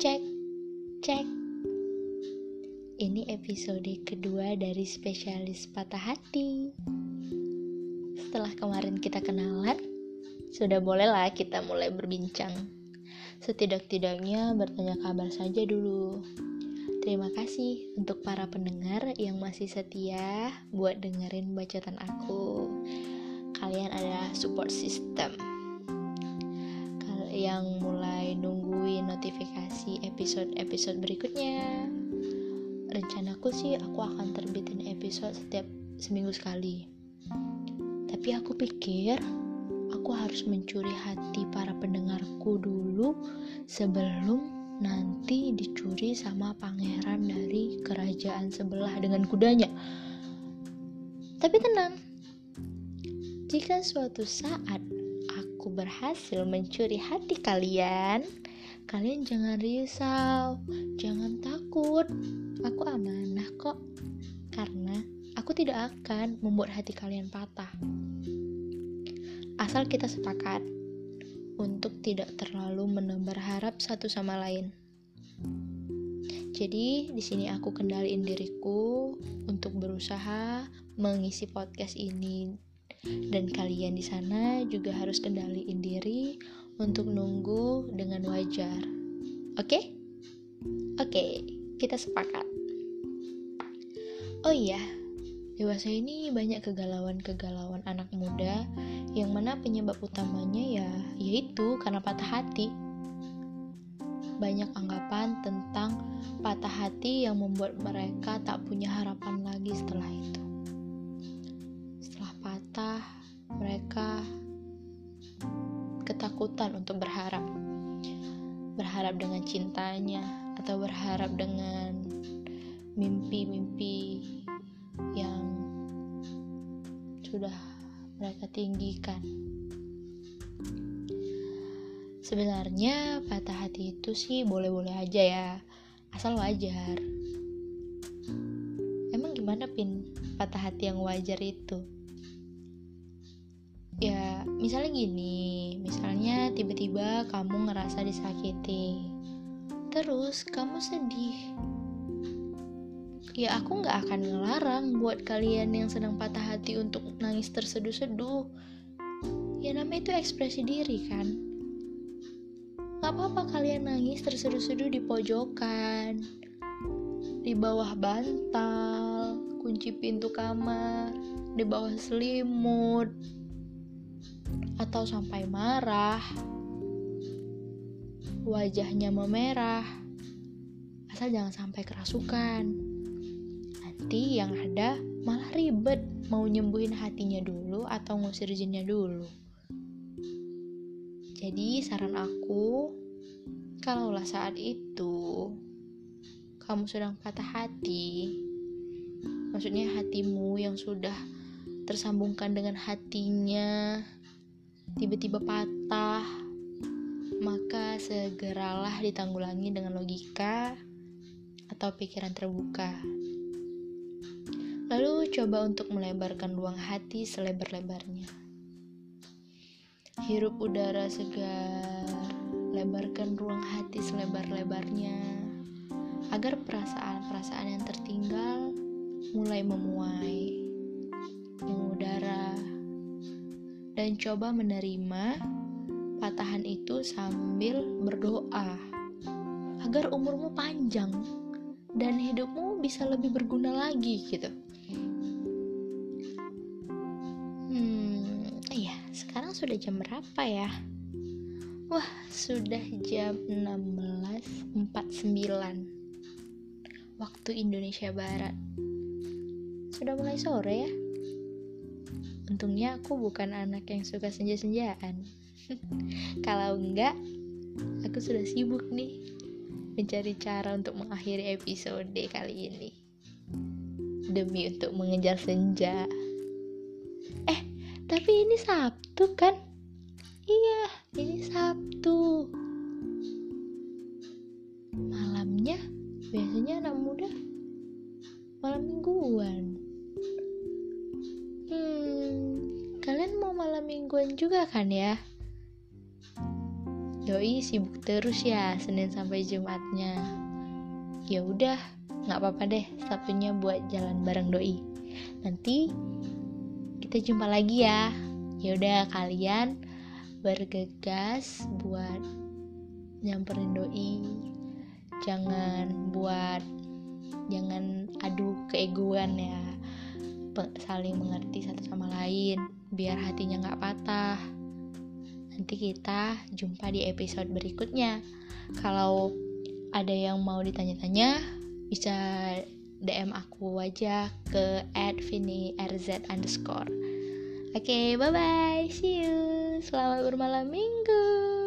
Cek, cek. Ini episode kedua dari spesialis patah hati. Setelah kemarin kita kenalan, sudah bolehlah kita mulai berbincang. Setidak-tidaknya bertanya kabar saja dulu. Terima kasih untuk para pendengar yang masih setia buat dengerin bacotan aku. Kalian adalah support system yang mulai nungguin notifikasi episode-episode berikutnya. Rencanaku sih aku akan terbitin episode setiap seminggu sekali. Tapi aku pikir aku harus mencuri hati para pendengarku dulu sebelum nanti dicuri sama pangeran dari kerajaan sebelah dengan kudanya. Tapi tenang, jika suatu saat aku berhasil mencuri hati kalian, kalian jangan risau, jangan takut. Aku amanah kok, karena aku tidak akan membuat hati kalian patah. Asal kita sepakat untuk tidak terlalu menebar harap satu sama lain. Jadi, di sini aku kendaliin diriku untuk berusaha mengisi podcast ini dan kalian di sana juga harus kendaliin diri untuk nunggu dengan wajar. Oke? Okay? Oke, okay, kita sepakat. Oh iya, dewasa ini banyak kegalauan-kegalauan anak muda yang mana penyebab utamanya ya yaitu karena patah hati. Banyak anggapan tentang patah hati yang membuat mereka tak punya harapan lagi setelah itu ketakutan untuk berharap. Berharap dengan cintanya atau berharap dengan mimpi-mimpi yang sudah mereka tinggikan. Sebenarnya patah hati itu sih boleh-boleh aja ya, asal wajar. Emang gimana pin patah hati yang wajar itu? Ya misalnya gini misalnya tiba-tiba kamu ngerasa disakiti. Terus kamu sedih. Ya aku nggak akan ngelarang buat kalian yang sedang patah hati untuk nangis terseduh-seduh. Ya namanya itu ekspresi diri kan? Gak apa-apa kalian nangis terseduh-seduh di pojokan di bawah bantal kunci pintu kamar di bawah selimut atau sampai marah, wajahnya memerah, asal jangan sampai kerasukan. Nanti yang ada malah ribet mau nyembuhin hatinya dulu atau ngusir jinnya dulu. Jadi saran aku, kalaulah saat itu kamu sedang patah hati, maksudnya hatimu yang sudah tersambungkan dengan hatinya tiba-tiba patah, maka segeralah ditanggulangi dengan logika atau pikiran terbuka. Lalu coba untuk melebarkan ruang hati selebar-lebarnya. Hirup udara segar, lebarkan ruang hati selebar-lebarnya agar perasaan-perasaan yang tertinggal mulai memuai, mengudara, dan coba menerima patahan itu sambil berdoa agar umurmu panjang dan hidupmu bisa lebih berguna lagi gitu. Hmm, iya, sekarang sudah jam berapa ya? Wah, sudah jam 16.49 waktu Indonesia Barat. Sudah mulai sore ya? Untungnya aku bukan anak yang suka senja-senjaan. Kalau enggak, aku sudah sibuk nih mencari cara untuk mengakhiri episode kali ini. Demi untuk mengejar senja. Eh, tapi ini Sabtu kan? Iya, ini Sabtu. Malamnya biasanya anak muda malam mingguan. Mingguan juga kan ya? Yoi sibuk terus ya Senin sampai Jumatnya. Ya udah, nggak apa-apa deh satunya buat jalan bareng doi. Nanti kita jumpa lagi ya. Yaudah kalian bergegas buat nyamperin doi. Jangan buat jangan adu keegoan ya. Saling mengerti satu sama lain biar hatinya nggak patah nanti kita jumpa di episode berikutnya kalau ada yang mau ditanya-tanya bisa DM aku aja ke @vini_rz underscore. Oke, okay, bye bye, see you. Selamat bermalam minggu.